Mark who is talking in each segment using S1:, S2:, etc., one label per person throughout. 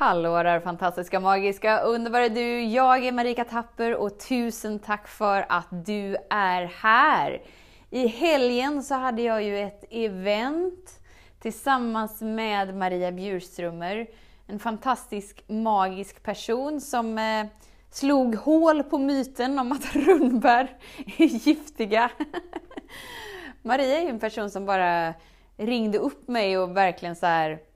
S1: Hallå där fantastiska, magiska, underbara du! Jag är Marika Tapper och tusen tack för att du är här! I helgen så hade jag ju ett event tillsammans med Maria Bjurströmer, en fantastisk magisk person som eh, slog hål på myten om att rundbär är giftiga. Maria är ju en person som bara ringde upp mig och verkligen så här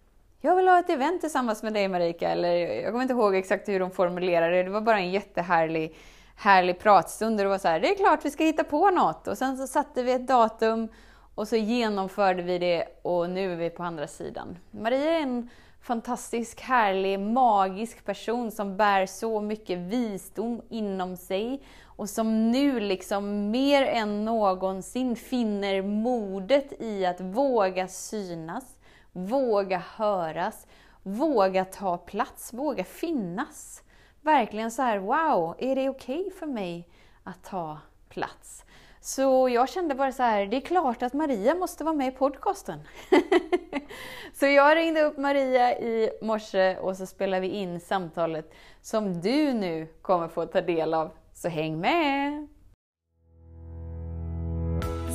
S1: jag vill ha ett event tillsammans med dig Marika, eller jag kommer inte ihåg exakt hur hon formulerade det, det var bara en jättehärlig härlig pratstund och det var så här, det är klart vi ska hitta på något. Och sen så satte vi ett datum och så genomförde vi det och nu är vi på andra sidan. Maria är en fantastisk, härlig, magisk person som bär så mycket visdom inom sig och som nu liksom mer än någonsin finner modet i att våga synas, våga höras, våga ta plats, våga finnas. Verkligen så här, wow, är det okej okay för mig att ta plats? Så jag kände bara så här, det är klart att Maria måste vara med i podcasten. så jag ringde upp Maria i morse och så spelade vi in samtalet som du nu kommer få ta del av. Så häng med!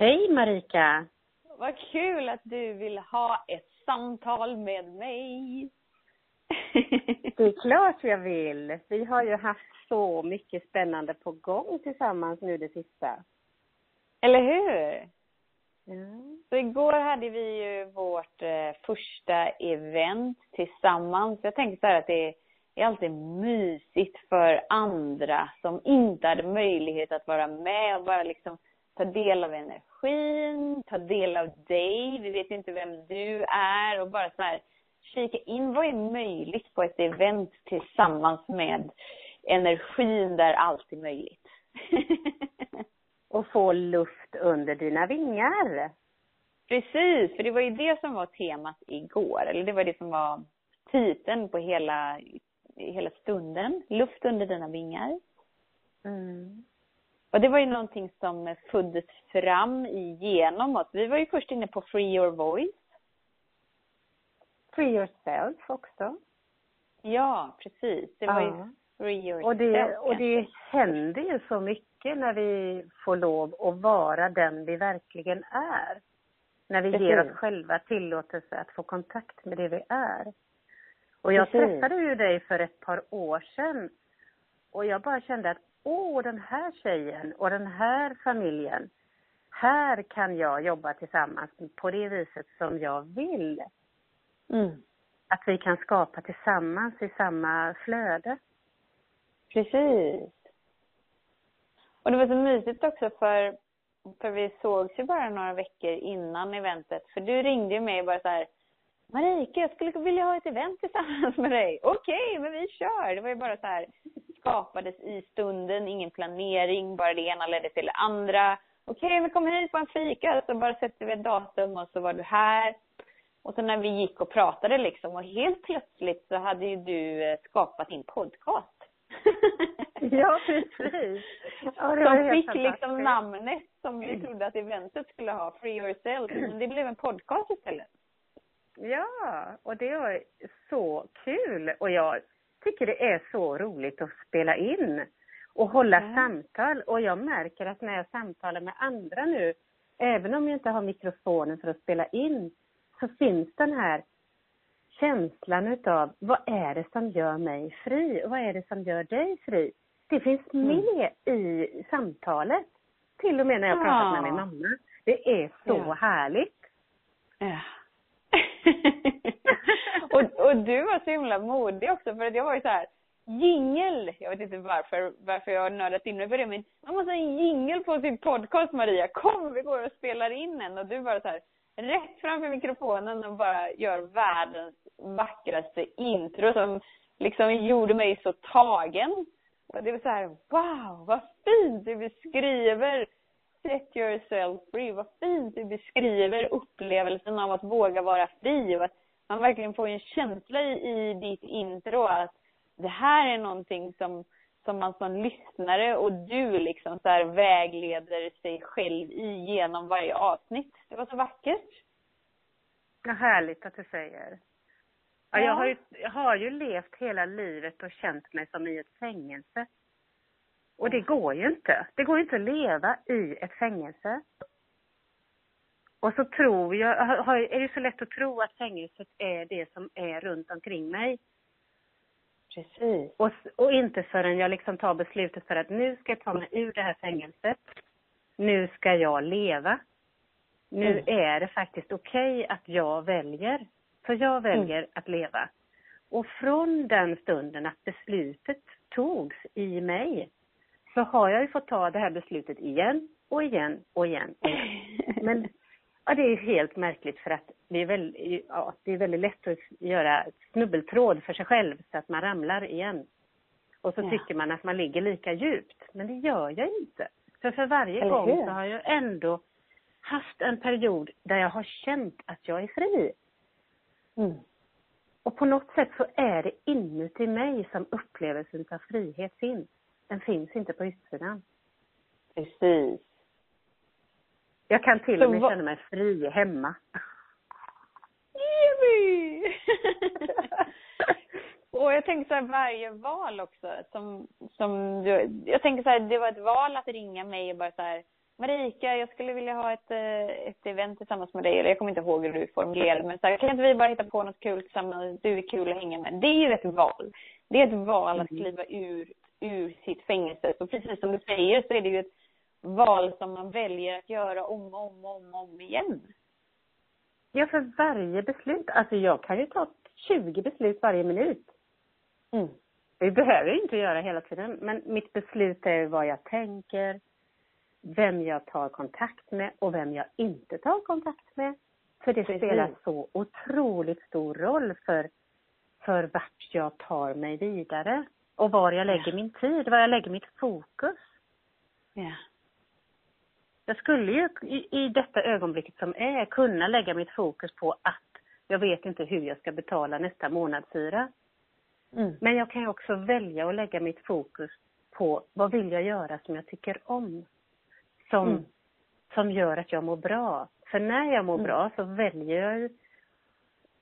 S2: Hej Marika!
S1: Vad kul att du vill ha ett samtal med mig.
S2: Det är klart jag vill. Vi har ju haft så mycket spännande på gång tillsammans nu det sista.
S1: Eller hur? Mm. Så igår hade vi ju vårt eh, första event tillsammans. Jag tänker så här att det är alltid mysigt för andra som inte hade möjlighet att vara med och bara liksom ta del av energin, ta del av dig. Vi vet inte vem du är och bara så här kika in vad är möjligt på ett event tillsammans med energin där allt är möjligt.
S2: och få luft under dina vingar.
S1: Precis, för det var ju det som var temat igår, eller det var det som var titeln på hela, hela stunden. Luft under dina vingar. Mm. Och det var ju någonting som föddes fram genom oss. Vi var ju först inne på Free Your Voice.
S2: Free Yourself också.
S1: Ja, precis. Det var ja. ju Free Yourself. Och
S2: det, och det händer ju så mycket när vi får lov att vara den vi verkligen är. När vi precis. ger oss själva tillåtelse att få kontakt med det vi är. Och jag precis. träffade ju dig för ett par år sedan och jag bara kände att åh, den här tjejen och den här familjen, här kan jag jobba tillsammans på det viset som jag vill. Mm. Att vi kan skapa tillsammans i samma flöde.
S1: Precis. Och det var så mysigt också för, för vi sågs ju bara några veckor innan eventet. För du ringde ju mig bara så här, Marika, jag skulle vilja ha ett event tillsammans med dig. Okej, okay, men vi kör. Det var ju bara så här, skapades i stunden, ingen planering, bara det ena ledde till det andra. Okej, okay, men kom hit på en fika, så bara sätter vi ett datum och så var du här. Och så när vi gick och pratade liksom och helt plötsligt så hade ju du eh, skapat din podcast.
S2: ja, precis.
S1: Ja, som fick liksom namnet som vi trodde att eventet skulle ha, Free Yourself. Men det blev en podcast istället.
S2: Ja, och det var så kul. Och jag tycker det är så roligt att spela in och hålla mm. samtal. Och jag märker att när jag samtalar med andra nu, även om jag inte har mikrofonen för att spela in, så finns den här känslan utav vad är det som gör mig fri och vad är det som gör dig fri? Det finns mm. med i samtalet. Till och med när jag pratat ja. med min mamma. Det är så ja. härligt.
S1: Ja. och, och du var så himla modig också för att jag var ju så här jingel. Jag vet inte varför, varför jag har nördat in mig på det men man måste ha en jingel på sin podcast Maria. Kom vi går och spelar in en och du bara så här rätt framför mikrofonen och bara gör världens vackraste intro som liksom gjorde mig så tagen. Och det var så här, wow, vad fint du beskriver set yourself free. Vad fint du beskriver upplevelsen av att våga vara fri och att man verkligen får en känsla i, i ditt intro att det här är någonting som, som man som lyssnare och du liksom så här vägleder sig själv i genom varje avsnitt. Det var så vackert.
S2: Vad härligt att du säger. Ja,
S1: Ja.
S2: Jag, har ju, jag har ju levt hela livet och känt mig som i ett fängelse. Och det går ju inte. Det går inte att leva i ett fängelse. Och så tror jag, är det så lätt att tro att fängelset är det som är runt omkring mig.
S1: Precis.
S2: Och, och inte förrän jag liksom tar beslutet för att nu ska jag ta mig ur det här fängelset. Nu ska jag leva. Nu
S1: Mm.
S2: är det faktiskt okej att jag väljer. För jag väljer att leva. Och från den stunden att beslutet togs i mig så har jag ju fått ta det här beslutet igen och igen och igen. Och igen. Men ja, det är helt märkligt för att det är, väl, ja, det är väldigt lätt att göra snubbeltråd för sig själv så att man ramlar igen. Och så
S1: Ja.
S2: tycker man att man ligger lika djupt. Men det gör jag inte. För för varje
S1: Eller
S2: gång
S1: hur?
S2: så har jag ändå haft en period där jag har känt att jag är fri.
S1: Mm.
S2: Och på något sätt så är det inuti mig som upplevelsen av frihet finns. Den finns inte på utsidan.
S1: Precis.
S2: Jag kan till och med känna mig fri hemma.
S1: Jimmy! och jag tänker så här, varje val också som, som du, jag tänker så här, det var ett val att ringa mig och bara så här, Marika, jag skulle vilja ha ett, eh, ett event tillsammans med dig, eller jag kommer inte ihåg hur du formulerade men så här, kan inte vi bara hitta på något kul tillsammans, du är kul att hänga med. Det är ju ett val. Det är ett val att
S2: Mm.
S1: kliva ur, ur sitt fängelse. Så precis som du säger så är det ju ett val som man väljer att göra om och om, om, om igen.
S2: Ja, för varje beslut. Alltså jag kan ju ta 20 beslut varje minut.
S1: Mm.
S2: Det behöver jag inte göra hela tiden. Men mitt beslut är vad jag tänker, vem jag tar kontakt med och vem jag inte tar kontakt med. För det
S1: Precis.
S2: spelar så otroligt stor roll för, för vart jag tar mig vidare. Och var jag lägger
S1: Ja.
S2: min tid, var jag lägger mitt fokus.
S1: Ja.
S2: Jag skulle ju i, i detta ögonblicket som är kunna lägga mitt fokus på att jag vet inte hur jag ska betala nästa månadshyra.
S1: Mm.
S2: Men jag kan ju också välja att lägga mitt fokus på vad vill jag göra som jag tycker om. Som,
S1: Mm.
S2: som gör att jag mår bra. För när jag mår
S1: Mm.
S2: bra så väljer jag,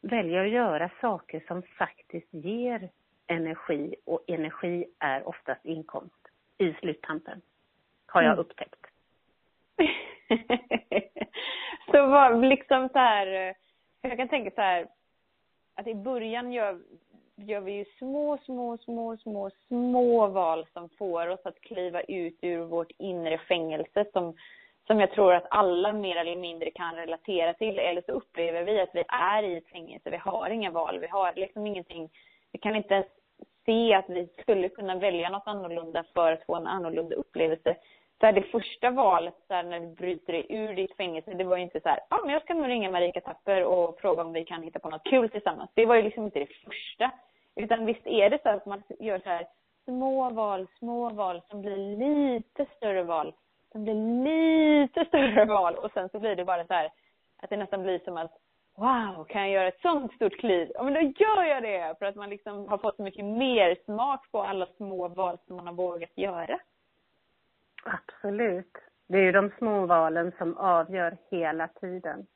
S2: väljer jag att göra saker som faktiskt ger energi. Och energi är oftast inkomst i sluttampen. Har jag
S1: Mm.
S2: upptäckt.
S1: så vad, liksom så här, jag kan tänka så här, att i början gör, gör vi ju små, små, små, små, små val som får oss att kliva ut ur vårt inre fängelse som, som jag tror att alla mer eller mindre kan relatera till. Eller så upplever vi att vi är i ett fängelse, vi har inga val, vi har liksom ingenting, vi kan inte ens se att vi skulle kunna välja något annorlunda för att få en annorlunda upplevelse. Så här, det första valet så här, när du bryter dig ur ditt fängelse, det var ju inte så här, ja ah, men jag ska nog ringa Marika Tapper och fråga om vi kan hitta på något kul tillsammans. Det var ju liksom inte det första. Utan visst är det så att man gör så här små val, små val som blir lite större val, som blir lite större val och sen så blir det bara så här att det nästan blir som att wow, kan jag göra ett sånt stort kliv? Ja men då gör jag det! För att man liksom har fått så mycket mer smak på alla små val som man har vågat göra.
S2: Absolut. Det är ju de små valen som avgör hela tiden.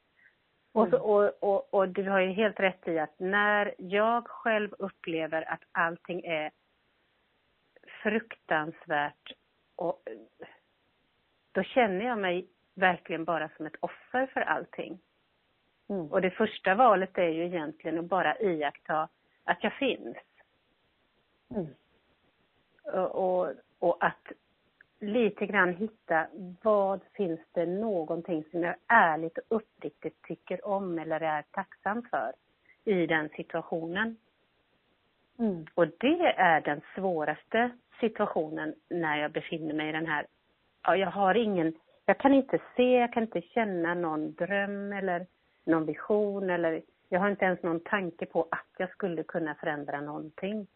S2: Och, så, och, och, och du har ju helt rätt i att när jag själv upplever att allting är fruktansvärt och då känner jag mig verkligen bara som ett offer för allting.
S1: Mm.
S2: Och det första valet är ju egentligen att bara iaktta att jag finns.
S1: Mm.
S2: Och, och, och att lite grann hitta vad finns det någonting som jag ärligt och uppriktigt tycker om eller är tacksam för i den situationen.
S1: Mm.
S2: Och det är den svåraste situationen när jag befinner mig i den här, ja jag har ingen, jag kan inte se, jag kan inte känna någon dröm eller någon vision eller jag har inte ens någon tanke på att jag skulle kunna förändra någonting.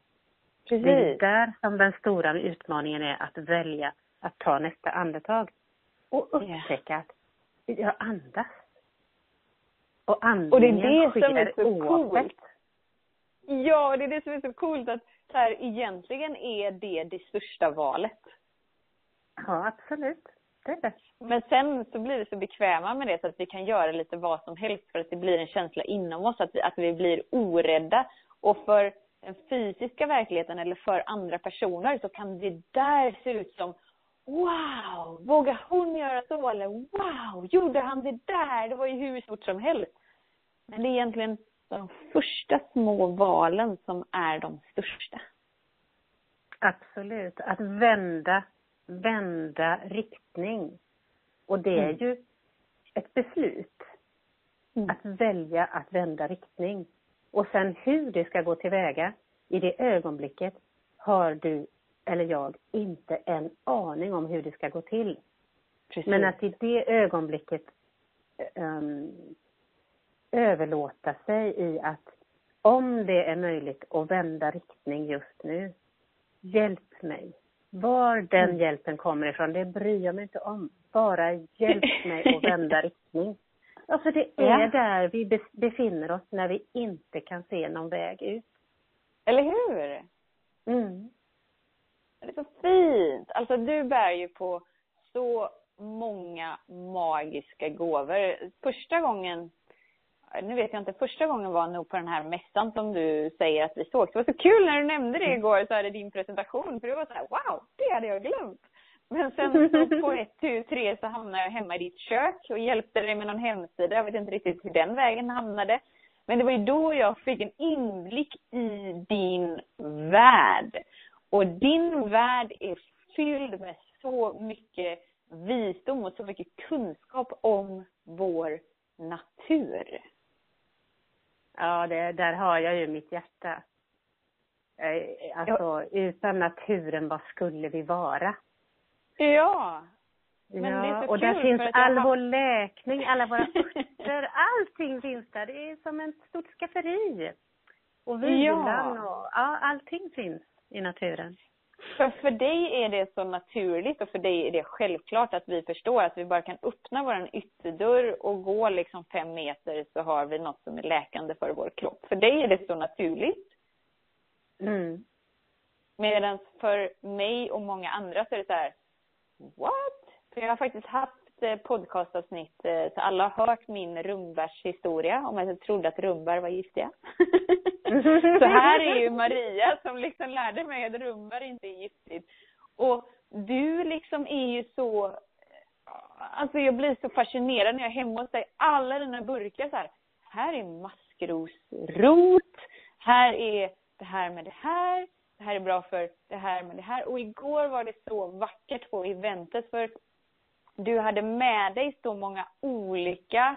S1: Precis.
S2: Det är där som den stora utmaningen är att välja att ta nästa andetag. Och upptäcka att jag andas. Och andningen
S1: Och det är det
S2: sker
S1: som är så
S2: oavsett.
S1: coolt. Ja, det är det som är så coolt att så här, egentligen är det det största valet.
S2: Ja, absolut.
S1: Men sen så blir vi så bekväma med det så att vi kan göra lite vad som helst för att det blir en känsla inom oss, att vi, att vi blir orädda. Och för den fysiska verkligheten eller för andra personer så kan det där se ut som Wow! Vågar hon göra så? Eller wow! Gjorde han det där? Det var ju hur stort som helst. Men det är egentligen de första små valen som är de största.
S2: Absolut. Att vända, vända riktning. Och det är
S1: Mm.
S2: ju ett beslut.
S1: Mm.
S2: Att välja att vända riktning. Och sen hur det ska gå tillväga, i det ögonblicket har du eller jag inte en aning om hur det ska gå till.
S1: Precis.
S2: Men att i det ögonblicket um, överlåta sig i att om det är möjligt att vända riktning just nu, hjälp mig. Var den
S1: Mm.
S2: hjälpen kommer ifrån, det bryr jag mig inte om. Bara hjälp mig att vända riktning. Ja, för det är
S1: Ja.
S2: där vi be- befinner oss när vi inte kan se någon väg ut.
S1: Eller hur?
S2: Mm.
S1: Det är så fint. Alltså du bär ju på så många magiska gåvor. Första gången, nu vet jag inte, första gången var nog på den här mässan som du säger att vi såg. Det var så kul när du nämnde det igår, så hade din presentation, för det var så här, wow, det hade jag glömt. Men sen så på ett, tu, tre så hamnade jag hemma i ditt kök och hjälpte dig med någon hemsida. Jag vet inte riktigt hur den vägen hamnade. Men det var ju då jag fick en inblick i din värld. Och din värld är fylld med så mycket visdom och så mycket kunskap om vår natur.
S2: Ja, det, där har jag ju mitt hjärta. Eh, Alltså, utan naturen, vad skulle vi vara?
S1: Ja. Men
S2: ja,
S1: det är så
S2: och där finns all
S1: har-
S2: vår läkning, alla våra örter, allting finns där. Det är som ett stort skafferi. Och vilan och, ja, allting finns i naturen.
S1: För, för dig är det så naturligt och för dig är det självklart att vi förstår att vi bara kan öppna vår ytterdörr och gå liksom fem meter så har vi något som är läkande för vår kropp. För dig är det så naturligt.
S2: Mm.
S1: Medan för mig och många andra så är det så här, what? För jag har faktiskt haft eh, podcastavsnitt, eh, så alla har hört min rumbärshistoria om att jag trodde att rumbär var giftiga. så här är ju Maria som liksom lärde mig att rumbär inte är giftigt. Och du liksom är ju så, alltså jag blir så fascinerad när jag är hemma hos dig. Alla dina burkar så här, här är maskrosrot, här är det här med det här, det här är bra för det här med det här. Och igår var det så vackert på eventet för du hade med dig så många olika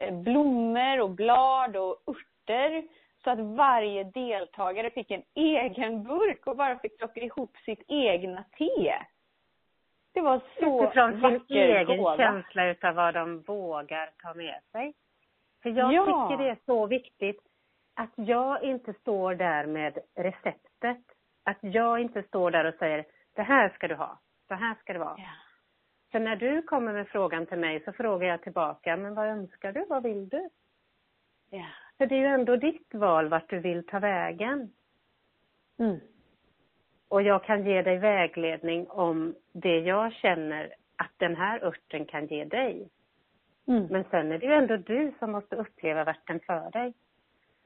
S1: eh, blommor och blad och örter så att varje deltagare fick en egen burk och bara fick plocka ihop sitt egna te. Det var så
S2: Utifrån sin egen
S1: gåva.
S2: känsla utav vad de vågar ta med sig. För jag
S1: Ja.
S2: tycker det är så viktigt att jag inte står där med receptet. Att jag inte står där och säger, det här ska du ha, så här ska det vara.
S1: Ja.
S2: För när du kommer med frågan till mig så frågar jag tillbaka, men vad önskar du, vad vill du?
S1: Ja.
S2: För det är ju ändå ditt val vart du vill ta vägen.
S1: Mm.
S2: Och jag kan ge dig vägledning om det jag känner att den här örten kan ge dig.
S1: Mm.
S2: Men sen är det ju ändå du som måste uppleva vart den för dig.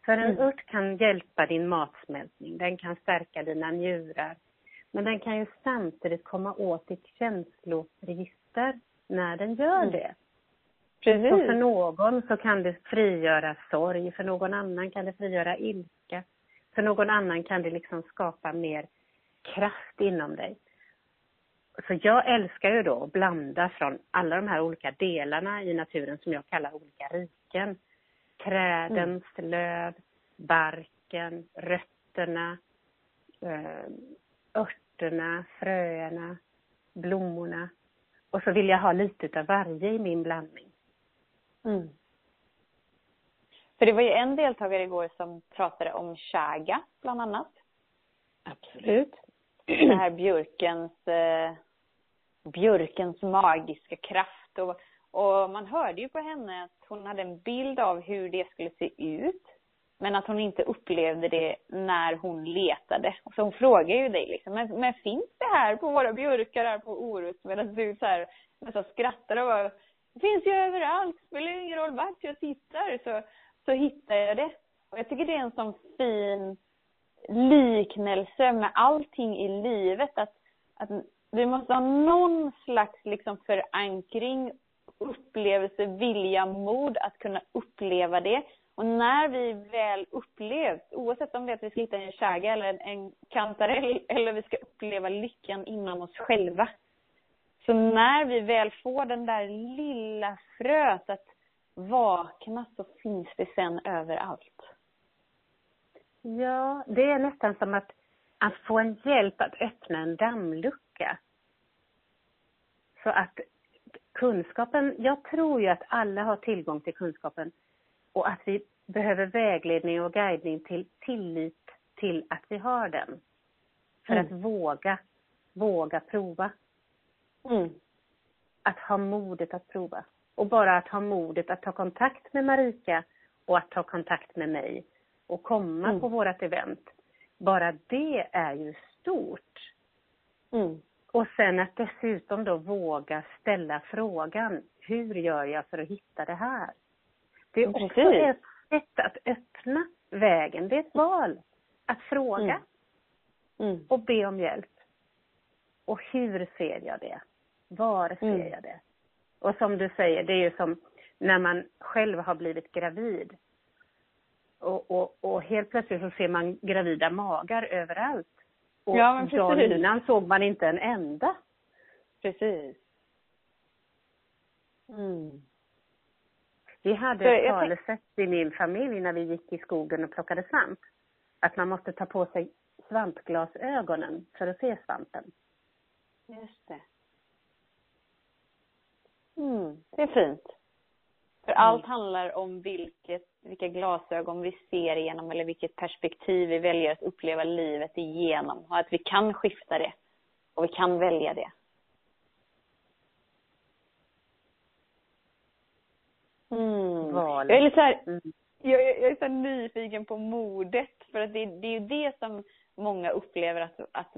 S2: För en
S1: Mm.
S2: ört kan hjälpa din matsmältning, den kan stärka dina njurar. Men den kan ju samtidigt komma åt ditt känsloregister när den gör
S1: Mm.
S2: det.
S1: Precis.
S2: Så för någon så kan det frigöra sorg, för någon annan kan det frigöra ilska. För någon annan kan det liksom skapa mer kraft inom dig. Så jag älskar ju då att blanda från alla de här olika delarna i naturen som jag kallar olika riken. Trädens löv, barken, rötterna, eh, örterna, fröerna, blommorna. Och så vill jag ha lite utav varje i min blandning.
S1: Mm. För det var ju en deltagare igår som pratade om chaga, bland annat.
S2: Absolut.
S1: Det här björkens, eh, björkens magiska kraft. Och, och man hörde ju på henne att hon hade en bild av hur det skulle se ut. Men att hon inte upplevde det när hon letade. Så hon frågar ju dig liksom, men, men finns det här på våra björkar här på Orust? Medan du så här nästan skrattar och bara, det finns ju överallt, spelar ingen roll vart jag tittar så, så hittar jag det. Och jag tycker det är en sån fin liknelse med allting i livet att, att vi måste ha någon slags liksom förankring, upplevelse, vilja, mod att kunna uppleva det. Och när vi väl upplevt, oavsett om det är att vi ska hitta en chaga eller en, en kantarell eller vi ska uppleva lyckan inom oss själva. Så när vi väl får den där lilla fröet att vakna så finns det sen överallt.
S2: Ja, det är nästan som att, att få en hjälp att öppna en dammlucka. Så att kunskapen, jag tror ju att alla har tillgång till kunskapen och att vi behöver vägledning och guidning till tillit till att vi har den. För mm. att våga, våga prova. Mm. Att ha modet att prova. Och bara att ha modet att ta kontakt med Marika och att ta kontakt med mig och komma mm. på vårat event. Bara det är ju stort. Mm. Och sen att dessutom då våga ställa frågan, hur gör jag för att hitta det här? Det är också ett sätt att öppna vägen. Det är ett val. Att fråga mm. mm. och be om hjälp. Och hur ser jag det? Var ser mm. jag det? Och som du säger, det är ju som när man själv har blivit gravid. Och, och, och helt plötsligt så ser man gravida magar överallt. Och ja, men dagen innan såg man inte en enda.
S1: Precis. Mm.
S2: Vi hade ett talesätt i min familj när vi gick i skogen och plockade svamp. Att man måste ta på sig svampglasögonen för att se svampen.
S1: Just det. Mm, det är fint. För mm. allt handlar om vilket, vilka glasögon vi ser igenom eller vilket perspektiv vi väljer att uppleva livet igenom. Och att vi kan skifta det. Och vi kan välja det. Mm. Jag är lite så här, mm. jag, jag, är så nyfiken på modet. För att det, det är ju det som många upplever att, att,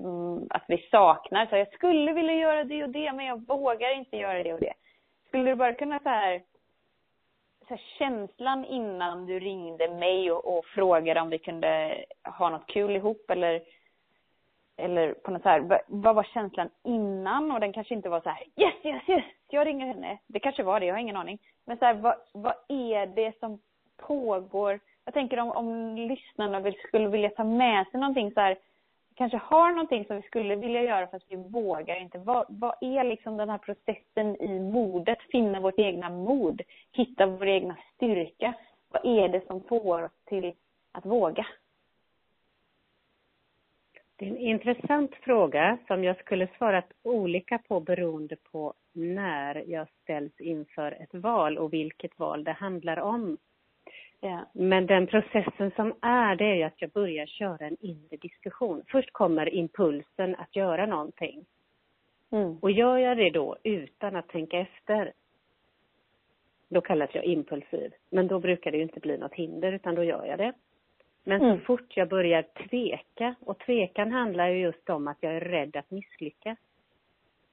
S1: att vi saknar. Så jag skulle vilja göra det och det, men jag vågar inte göra det och det. Skulle du bara kunna så här, så här känslan innan du ringde mig och, och frågade om vi kunde ha något kul ihop eller eller på något så här, vad var känslan innan? Och den kanske inte var så här, yes, yes, yes, jag ringer henne. Det kanske var det, jag har ingen aning. Men så här, vad, vad är det som pågår? Jag tänker om, om lyssnarna vill, skulle vilja ta med sig någonting så här, kanske har någonting som vi skulle vilja göra fast vi vågar inte. Vad, vad är liksom den här processen i modet? Finna vårt egna mod, hitta vår egna styrka. Vad är det som får oss till att våga?
S2: Det är en intressant fråga som jag skulle svarat olika på beroende på när jag ställs inför ett val och vilket val det handlar om. Ja. Men den processen som är, det är ju att jag börjar köra en inre diskussion. Först kommer impulsen att göra någonting. Mm. Och gör jag det då utan att tänka efter, då kallas jag impulsiv. Men då brukar det ju inte bli något hinder, utan då gör jag det. Men mm. så fort jag börjar tveka, och tvekan handlar ju just om att jag är rädd att misslyckas.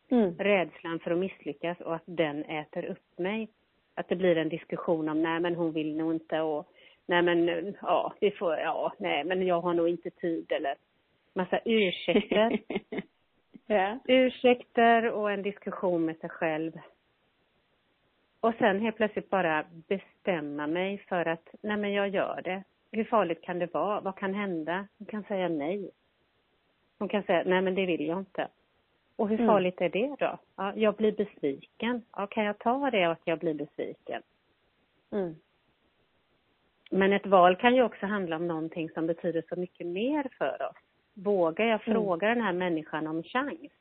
S2: Mm. Rädslan för att misslyckas och att den äter upp mig. Att det blir en diskussion om, nej men hon vill nog inte och nej men ja, vi får, ja, nej men jag har nog inte tid eller massa ursäkter. ja. Ursäkter och en diskussion med sig själv. Och sen helt plötsligt bara bestämma mig för att, nej men jag gör det. Hur farligt kan det vara? Vad kan hända? Hon kan säga nej. Hon kan säga, nej men det vill jag inte. Och hur mm. farligt är det då? Ja, jag blir besviken. Ja, kan jag ta det att jag blir besviken? Mm. Men ett val kan ju också handla om någonting som betyder så mycket mer för oss. Vågar jag mm. fråga den här människan om chans?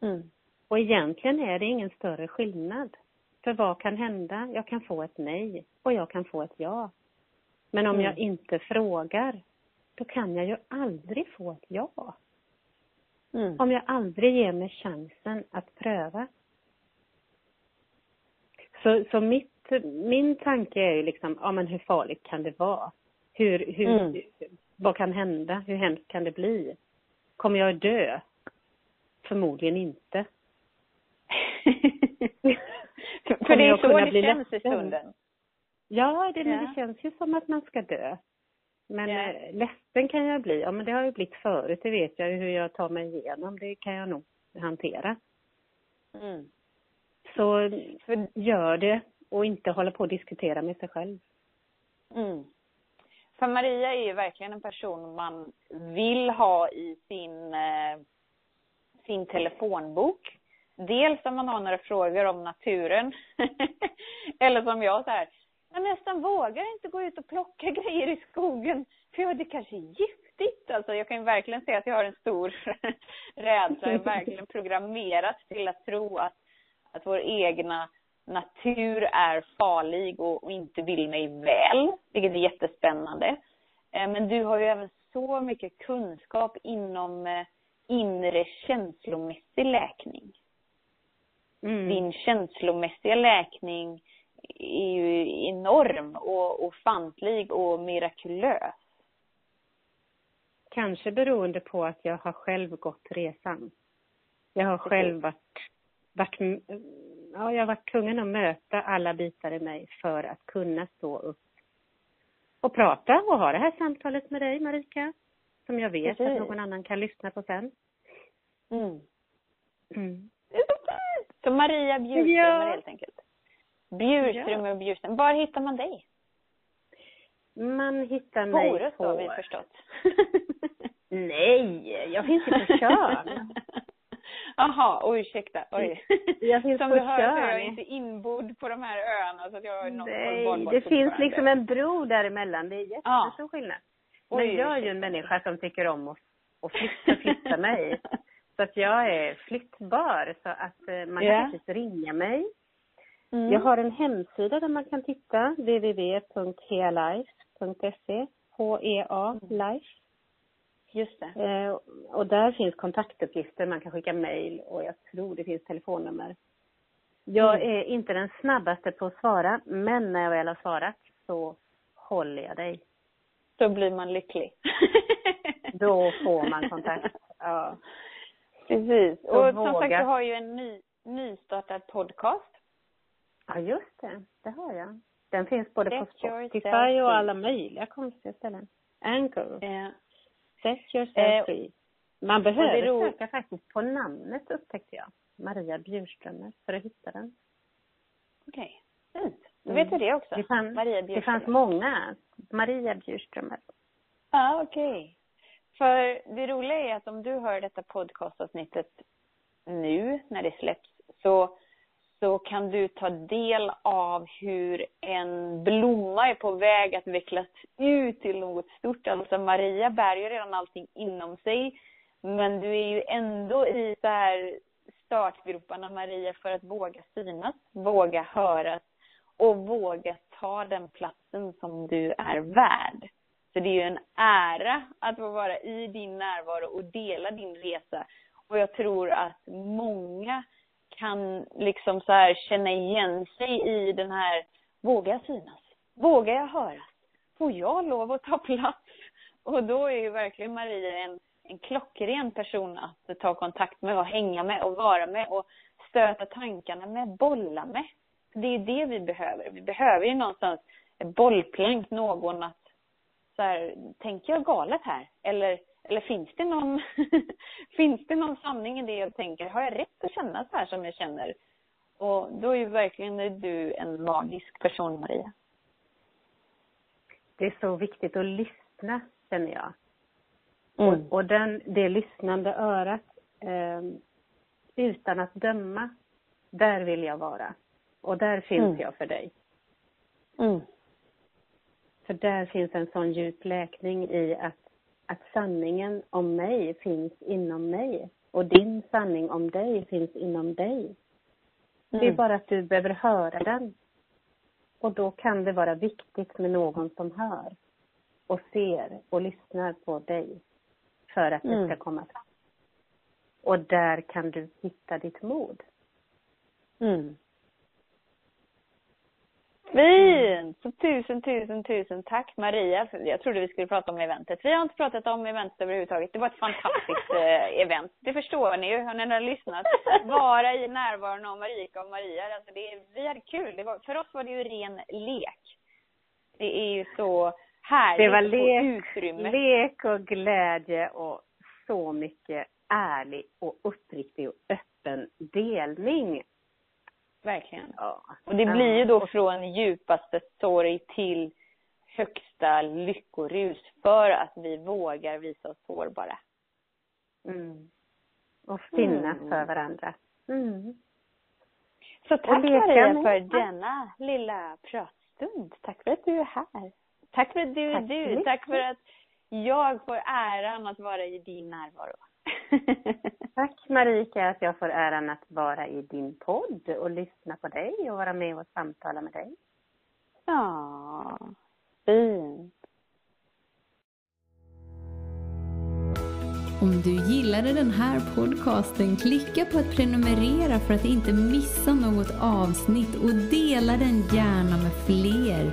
S2: Mm. Och egentligen är det ingen större skillnad. För vad kan hända? Jag kan få ett nej och jag kan få ett ja. Men om
S1: Mm.
S2: jag inte frågar, då kan jag ju aldrig få ett ja.
S1: Mm.
S2: Om jag aldrig ger mig chansen att pröva. Så, så mitt, min tanke är ju liksom, ja men hur farligt kan det vara? Hur, hur,
S1: Mm.
S2: vad kan hända? Hur hemskt kan det bli? Kommer jag dö? Förmodligen inte.
S1: för, det är så det känns i stunden.
S2: Ja, det,
S1: Ja.
S2: det känns ju som att man ska dö. Men
S1: Ja.
S2: eh, ledsen kan jag bli. Ja, men det har jag blivit förut. Det vet jag ju hur jag tar mig igenom. Det kan jag nog hantera.
S1: Mm.
S2: Så
S1: För,
S2: gör det och inte hålla på och diskutera med sig själv.
S1: mm. för Maria är ju verkligen en person man vill ha i sin, eh, sin telefonbok. Dels om man har några frågor om naturen. Eller som jag så här, jag nästan vågar inte gå ut och plocka grejer i skogen. För jag, det kanske är giftigt. Alltså jag kan ju verkligen se att jag har en stor rädsla. Jag är verkligen programmerat till att tro att, att vår egna natur är farlig och, och inte vill mig väl. Vilket är jättespännande. Eh, Men du har ju även så mycket kunskap inom eh, inre känslomässig läkning
S2: Mm.
S1: din känslomässiga läkning är ju enorm och ofantlig och mirakulös.
S2: Kanske beroende på att jag har själv gått resan. Jag har själv varit, varit, ja, jag har varit tvungen att möta alla bitar i mig för att kunna stå upp och prata och ha det här samtalet med dig Marika. Som jag vet
S1: Precis.
S2: att någon annan kan lyssna på sen.
S1: Mm.
S2: Mm.
S1: Så Maria Bjurströmer
S2: Ja.
S1: helt enkelt. Bjurströmer och Bjurströmer. Var hittar man dig?
S2: Man hittar mig
S1: Orust
S2: på...
S1: har vi förstått.
S2: Nej, jag finns ju på Tjörn.
S1: Jaha, oj ursäkta. Oj.
S2: Jag finns
S1: Som
S2: på
S1: du hör så är jag inte inbodd på de här öarna så att jag har något
S2: Nej, det finns liksom en bro däremellan. Det är jättestor skillnad. Men
S1: Oj,
S2: jag är ju en människa som tycker om att, att flytta, flytta mig. Så att jag är flyttbar. Så att eh, man kan
S1: Ja.
S2: faktiskt ringa mig.
S1: Mm.
S2: Jag har en hemsida där man kan titta. www.healife.se H-E-A Life.
S1: Just det.
S2: Eh, och där finns kontaktuppgifter. Man kan skicka mejl och jag tror det finns telefonnummer. Jag
S1: Mm.
S2: är inte den snabbaste på att svara, men när jag väl har svarat så håller jag dig.
S1: Då blir man lycklig.
S2: Då får man kontakt. Ja.
S1: Precis.
S2: Så
S1: Och som sagt, du har ju en ny, nystartad podcast.
S2: Ja, just det. Det har jag. Den finns både på
S1: Set yourself
S2: Spotify och alla möjliga konstiga ställen. Anchor.
S1: Eh,
S2: Set yourself
S1: Eh,
S2: free. Man behöver
S1: ro-
S2: söka faktiskt på namnet upptäckte jag. Maria Bjurströmer för att hitta den.
S1: Okej. Fint. Då
S2: Mm.
S1: vet vi det också.
S2: Det, fann,
S1: Maria
S2: det fanns många. Maria Bjurströmer.
S1: Ja, okej. För det roliga är att om du hör detta podcastavsnittet nu när det släpps så, så kan du ta del av hur en blomma är på väg att vecklas ut till något stort. Alltså Maria bär ju redan allting inom sig. Men du är ju ändå i så här startgroparna Maria för att våga synas, våga höras och våga ta den platsen som du är värd. Så det är ju en ära att få vara i din närvaro och dela din resa. Och jag tror att många kan liksom så här känna igen sig i den här, vågar jag synas? Vågar jag höras? Får jag lov att ta plats? Och då är ju verkligen Maria en, en klockren person att ta kontakt med och hänga med och vara med och stöta tankarna med, bolla med. Det är det vi behöver. Vi behöver ju någonstans ett bollplank, någon att så här, tänker jag galet här? Eller, eller finns det någon finns det någon sanning i det jag tänker? Har jag rätt att känna så här som jag känner? Och då är ju verkligen du en magisk person, Maria.
S2: Det är så viktigt att lyssna, känner jag.
S1: Mm.
S2: Och, och den, det lyssnande örat, eh, utan att döma, där vill jag vara. Och där finns
S1: Mm.
S2: jag för dig.
S1: Mm.
S2: För där finns en sån djup läkning i att, att sanningen om mig finns inom mig. Och din sanning om dig finns inom dig. Det är
S1: Mm.
S2: bara att du behöver höra den. Och då kan det vara viktigt med någon som hör och ser och lyssnar på dig för att det
S1: Mm.
S2: ska komma fram. Och där kan du hitta ditt mod.
S1: Mm. Fint! Så tusen, tusen, tusen tack Maria. Jag trodde vi skulle prata om eventet. Vi har inte pratat om eventet överhuvudtaget. Det var ett fantastiskt eh, event. Det förstår ni ju, har ni har lyssnat. Vara i närvaron av Marika och Maria. Alltså det, vi hade kul. Var, för oss var det ju ren lek. Det är ju så härligt
S2: Det var lek,
S1: utrymme.
S2: lek och glädje och så mycket ärlig och uppriktig och öppen delning.
S1: Verkligen.
S2: Ja.
S1: Och det blir ju då från djupaste sorg till högsta lyckorus för att vi vågar visa oss sårbara.
S2: Mm. Och finnas
S1: Mm.
S2: för varandra. Mm.
S1: Så tack Maria
S2: med.
S1: för denna lilla pratstund. Tack för att du är här. Tack för att du är
S2: Tack
S1: du.
S2: mycket.
S1: Tack för att jag får äran att vara i din närvaro.
S2: Tack Marika att jag får äran att vara i din podd och lyssna på dig och vara med och samtala med dig.
S1: ja, fint.
S3: Om du gillade den här podcasten, klicka på att prenumerera för att inte missa något avsnitt och dela den gärna med fler.